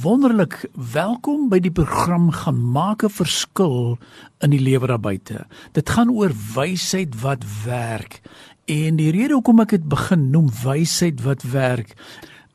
Wonderlik, welkom by die program gaan maak 'n verskil in die lewe daar buite. Dit gaan oor wysheid wat werk. En die rede hoekom ek dit begin noem wysheid wat werk.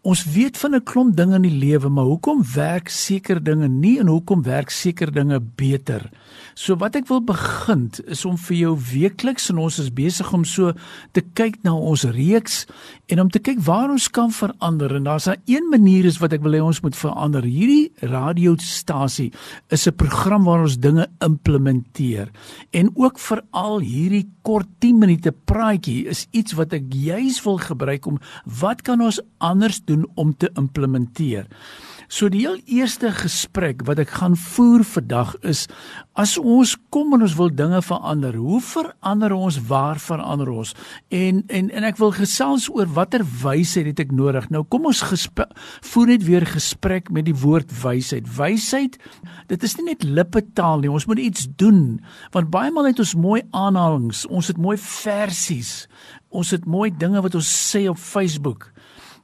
Ons weet van 'n klomp dinge in die lewe, maar hoekom werk sekere dinge nie en hoekom werk sekere dinge beter? So wat ek wil begin is om vir jou weekliks en ons is besig om so te kyk na ons reeks en om te kyk waar ons kan verander en daar's 'n een manier is wat ek wil hê ons moet verander. Hierdie radiostasie is 'n program waar ons dinge implementeer en ook veral hierdie kort 10 minute praatjie is iets wat ek juis wil gebruik om wat kan ons anders doen om te implementeer. So die heel eerste gesprek wat ek gaan voer vandag is as ons kom en ons wil dinge verander, hoe verander ons? Waar verander ons? En en en ek wil gesels oor watter wysheid het ek nodig? Nou kom ons voer net weer gesprek met die woord wysheid. Wysheid, dit is nie net lippetaal nie. Ons moet iets doen. Want baie maal het ons mooi aanhalings, ons het mooi versies. Ons het mooi dinge wat ons sê op Facebook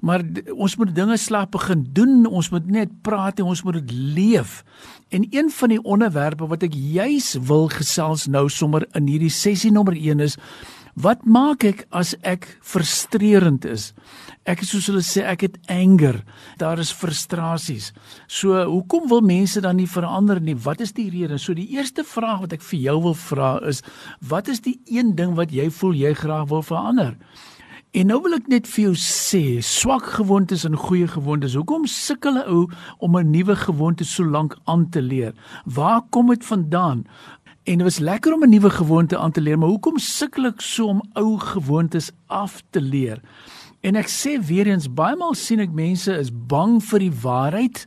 maar ons moet dinge slag begin doen. Ons moet net praat en ons moet dit leef. En een van die onderwerpe wat ek juis wil gesels nou sommer in hierdie sessie nommer 1 is wat maak ek as ek frustrerend is? Ek is soos hulle sê ek het anger. Daar is frustrasies so hoekom wil mense dan nie verander nie? Wat is die rede? So die eerste vraag wat ek vir jou wil vra is wat is die een ding wat jy voel jy graag wil verander En nou wil ek net vir jou sê, swak gewoontes en goeie gewoontes. Hoekom sukkel 'n ou om 'n nuwe gewoonte so lank aan te leer? Waar kom dit vandaan? En dit was lekker om 'n nuwe gewoonte aan te leer, maar hoekom sukkel ek so om ou gewoontes af te leer? En ek sê weer eens, baie maal sien ek mense is bang vir die waarheid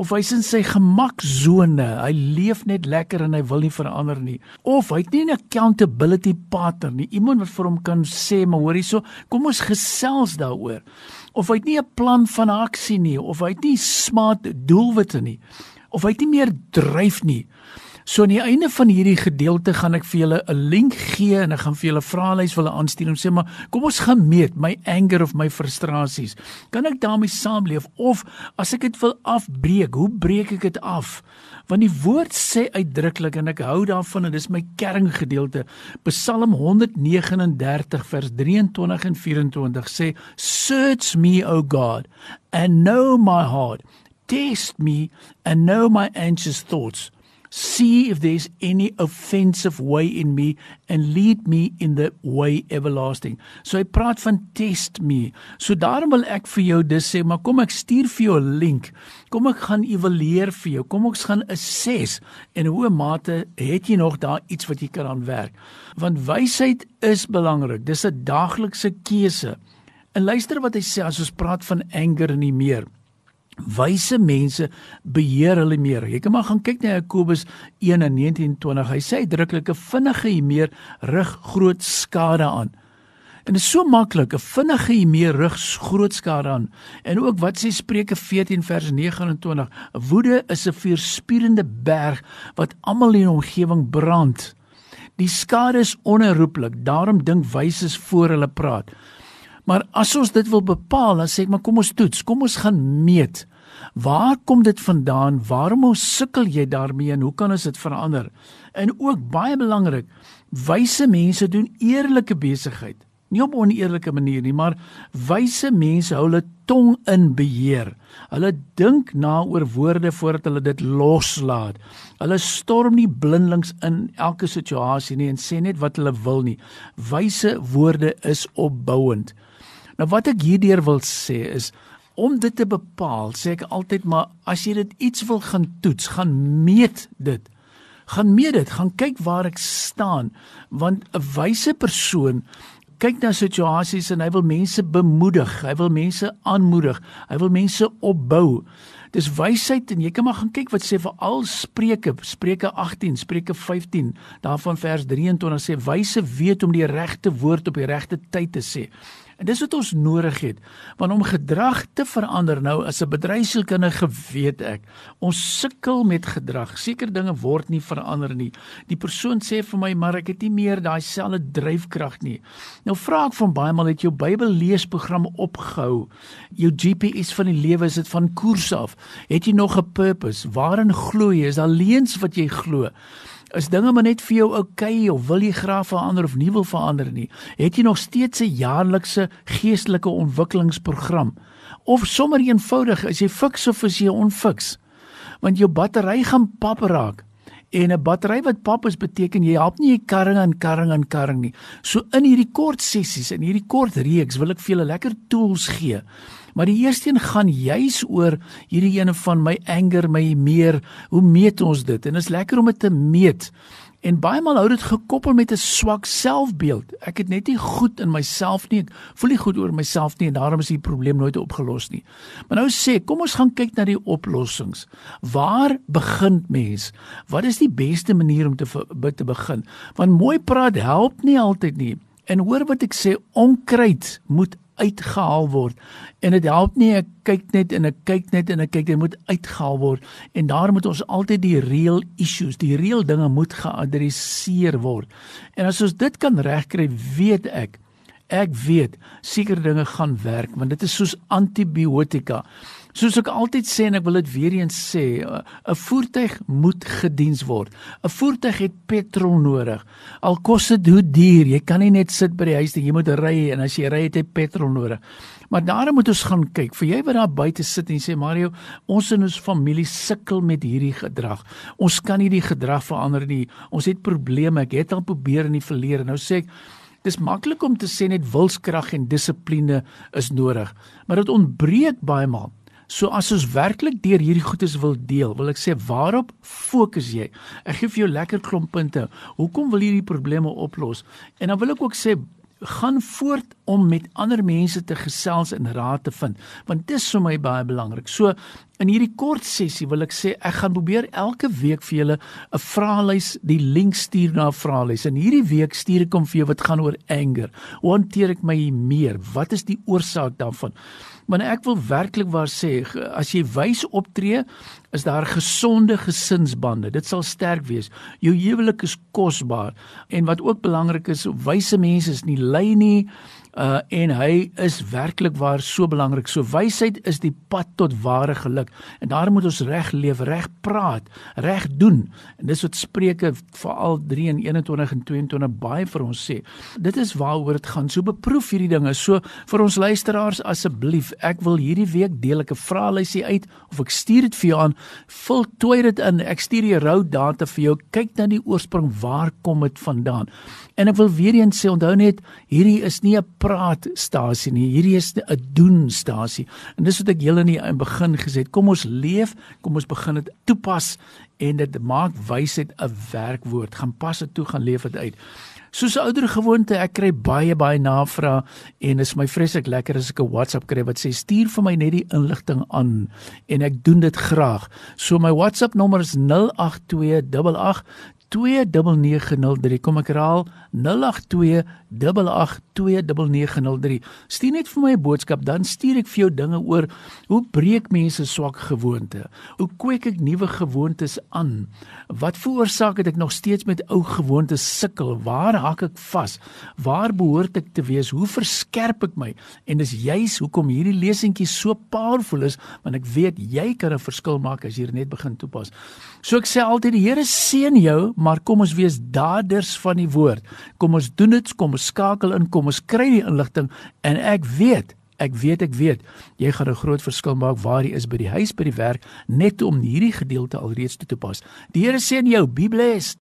of hy's in sy gemaksone. Hy leef net lekker en hy wil nie verander nie. Of hy het nie 'n accountability partner nie. Iemand wat vir hom kan sê, "Maar hoor hierso, kom ons gesels daaroor." Of hy het nie 'n plan van aksie nie, of hy het nie smart doelwitte nie. Of hy het nie meer dryf nie. So aan die einde van hierdie gedeelte gaan ek vir julle 'n link gee en ek gaan vir julle vraelys wil aanstuur om sê maar kom ons gemeet my anger of my frustrasies. Kan ek daarmee saamleef of as ek dit wil afbreek, hoe breek ek dit af? Want die woord sê uitdruklik en ek hou daarvan en dis my kerngedeelte. Psalm 139 vers 23 en 24 sê search me o God and know my heart. Test me and know my anxious thoughts see if there's any offensive way in me and lead me in the way everlasting. So hy praat van test me. So daarom wil ek vir jou dis sê, maar kom ek stuur vir jou 'n link. Kom ek gaan evalueer vir jou. Kom ons gaan assess en hoe mate het jy nog daar iets wat jy kan aanwerk. Want wysheid is belangrik. Dis 'n daaglikse keuse. En luister wat hy sê as ons praat van anger en nie meer. Wyse mense beheer hulle meer. Jy kan maar gaan kyk na Jakobus 1:19-20. Hy sê 'n vinnige hier rig groot skade aan. En dit is so maklik, 'n vinnige hier rig groot skade aan. En ook wat sê Spreuke 14 vers 29, woede is 'n vuurspierende berg wat almal in omgewing brand. Die skade is onherroepelik. Daarom dink wyses voor hulle praat. Maar as ons dit wil bepaal, dan sê ek maar kom ons toets, kom ons gaan meet. Waar kom dit vandaan? Waarom sukkel jy daarmee en hoe kan ons dit verander? En ook baie belangrik, wyse mense doen eerlike besigheid. Nie op 'n oneerlike manier nie, maar wyse mense hou hulle tong in beheer. Hulle dink na oor woorde voordat hulle dit loslaat. Hulle storm nie blindelings in elke situasie nie en sê net wat hulle wil nie. Wyse woorde is opbouend. Nou wat ek hierdeur wil sê is om dit te bepaal, sê ek altyd maar as jy dit iets wil gaan toets, gaan meet dit. Gaan meet dit, gaan kyk waar ek staan want 'n wyse persoon kyk na situasies en hy wil mense bemoedig, hy wil mense aanmoedig, hy wil mense opbou. Dis wysheid en jy kan maar gaan kyk wat sê vir al Spreuke, Spreuke 18, Spreuke 15, daarvan vers 23 sê wyse weet om die regte woord op die regte tyd te sê. En dis wat ons nodig het. Want om gedrag te verander nou as 'n bedryfsielkundige weet ek, ons sukkel met gedrag. Sekere dinge word nie verander nie. Die persoon sê vir my, "Maar ek het nie meer daai selfde dryfkrag nie." Nou vra ek van baie maal het jou Bybel leesprogram opgehou. Jou GPS van die lewe is dit van koers af. Het jy nog 'n purpose? Waarin glo jy? Is daar leuns wat jy glo? Is dinge maar net vir jou oukei okay, of wil jy graag verander of nie wil verander nie? Het jy nog steeds 'n jaarlikse geestelike ontwikkelingsprogram? Of sommer eenvoudig, is jy fiks of is jy onfiks? Want jou battery gaan pap raak. En 'n battery wat pap is beteken jy help nie jy karring en karring en karring nie. So in hierdie kort sessies en hierdie kort reeks wil ek vir julle lekker tools gee Maar die eerste een gaan juis oor hierdie ene van my anger, my meer. Hoe meet ons dit? En dit is lekker om dit te meet. En baie maal hou dit gekoppel met 'n swak selfbeeld. Ek het net nie goed in myself nie. Ek voel nie goed oor myself nie en daarom is die probleem nooit opgelos nie. Maar nou sê, kom ons gaan kyk na die oplossings. Waar begin mens? Wat is die beste manier om te te begin? Want mooi praat help nie altyd nie. En hoor wat ek sê, onkruid moet uitgehaal word. En dit help nie ek kyk net en ek kyk net en ek kyk dit moet uitgehaal word. En daar moet ons altyd die real issues die real dinge moet geadresseer word. En as ons dit kan regkry weet ek ek weet seker dinge gaan werk want dit is soos antibiotika Soos ek altyd sê en ek wil dit weer eens sê, 'n voertuig moet gediens word. 'n Voertuig het petrol nodig. Al kos dit hoe duur, jy kan nie net sit by die huis nie, jy moet ry en as jy ry het jy petrol nodig. Maar daarom moet ons gaan kyk. Vir jy wat daar buite sit en sê Mario, ons in ons familie sukkel met hierdie gedrag. Ons kan nie die gedrag verander nie. Ons het probleme. Ek het al probeer in die verlede. Nou sê ek Dis maklik om te sê net wilskrag en dissipline is nodig, maar dit ontbreek baie maal. So as ons werklik deur hierdie goedes wil deel, wil ek sê waarop fokus jy? Ek gee vir jou lekker klomp punte. Hoekom wil jy hierdie probleme oplos? En dan wil ek ook sê gaan voort om met ander mense te gesels en raad te vind want dit is vir my baie belangrik. So in hierdie kort sessie wil ek sê ek gaan probeer elke week vir julle 'n vraelys, die link stuur na 'n vraelys. En hierdie week stuur ek hom vir jou wat gaan oor anger. Hoe hanteer ek my meer? Wat is die oorsaak daarvan? Maar ek wil werklik waar sê as jy wys optree, is daar gesonde gesinsbande. Dit sal sterk wees. Jou huwelik is kosbaar en wat ook belangrik is, wyse mense is nie lui nie uh en hy is werklik waar so belangrik. So wysheid is die pad tot ware geluk. En daarom moet ons reg leef, reg praat, reg doen. En dis wat Spreuke veral 3 en 21 en 22 baie vir ons sê. Dit is waaroor dit gaan. So beproef hierdie dinge. So vir ons luisteraars asseblief, ek wil hierdie week deel ek 'n vraelysie uit of ek stuur dit vir jou aan. Vul toe dit in. Ek stuur die rou data vir jou. Kyk na die oorsprong. Waar kom dit vandaan? En ek wil weer eens sê onthou net hierdie is nie 'n praatstasie nie. Hierdie is 'n doenstasie. En dis wat ek julle in die begin gesê het. Kom ons leef, kom ons begin dit toepas en dit maak wysheid 'n werkwoord. Gaan pas dit toe, gaan leef dit uit. Soos 'n ouer gewoonte, ek kry baie baie navrae en is my vreeslik lekker as ek 'n WhatsApp kry wat sê stuur vir my net die inligting aan en ek doen dit graag. So my WhatsApp nommer is 08288 08282903 kom ek herhaal 08282903 stuur net vir my 'n boodskap dan stuur ek vir jou dinge oor. Hoe breek mense swak gewoontes hoe kweek ek nuwe gewoontes aan? Wat veroorsaak het ek nog steeds met ou gewoontes sukkel waar hak ek vas waar behoort ek te wees? Hoe verskerp ek my? En dis juis hoekom hierdie lesentjie so powerful is want ek weet jy kan 'n verskil maak as jy dit net begin toepas. So ek sê altyd die Here seën jou maar kom ons wees daders van die woord. Kom ons doen dit, kom ons skakel in, kom ons kry die inligting en ek weet, ek weet, ek weet, jy gaan 'n groot verskil maak waar jy is by die huis, by die werk, net om hierdie gedeelte alreeds toe te pas. Die Here sê in jou, be blessed.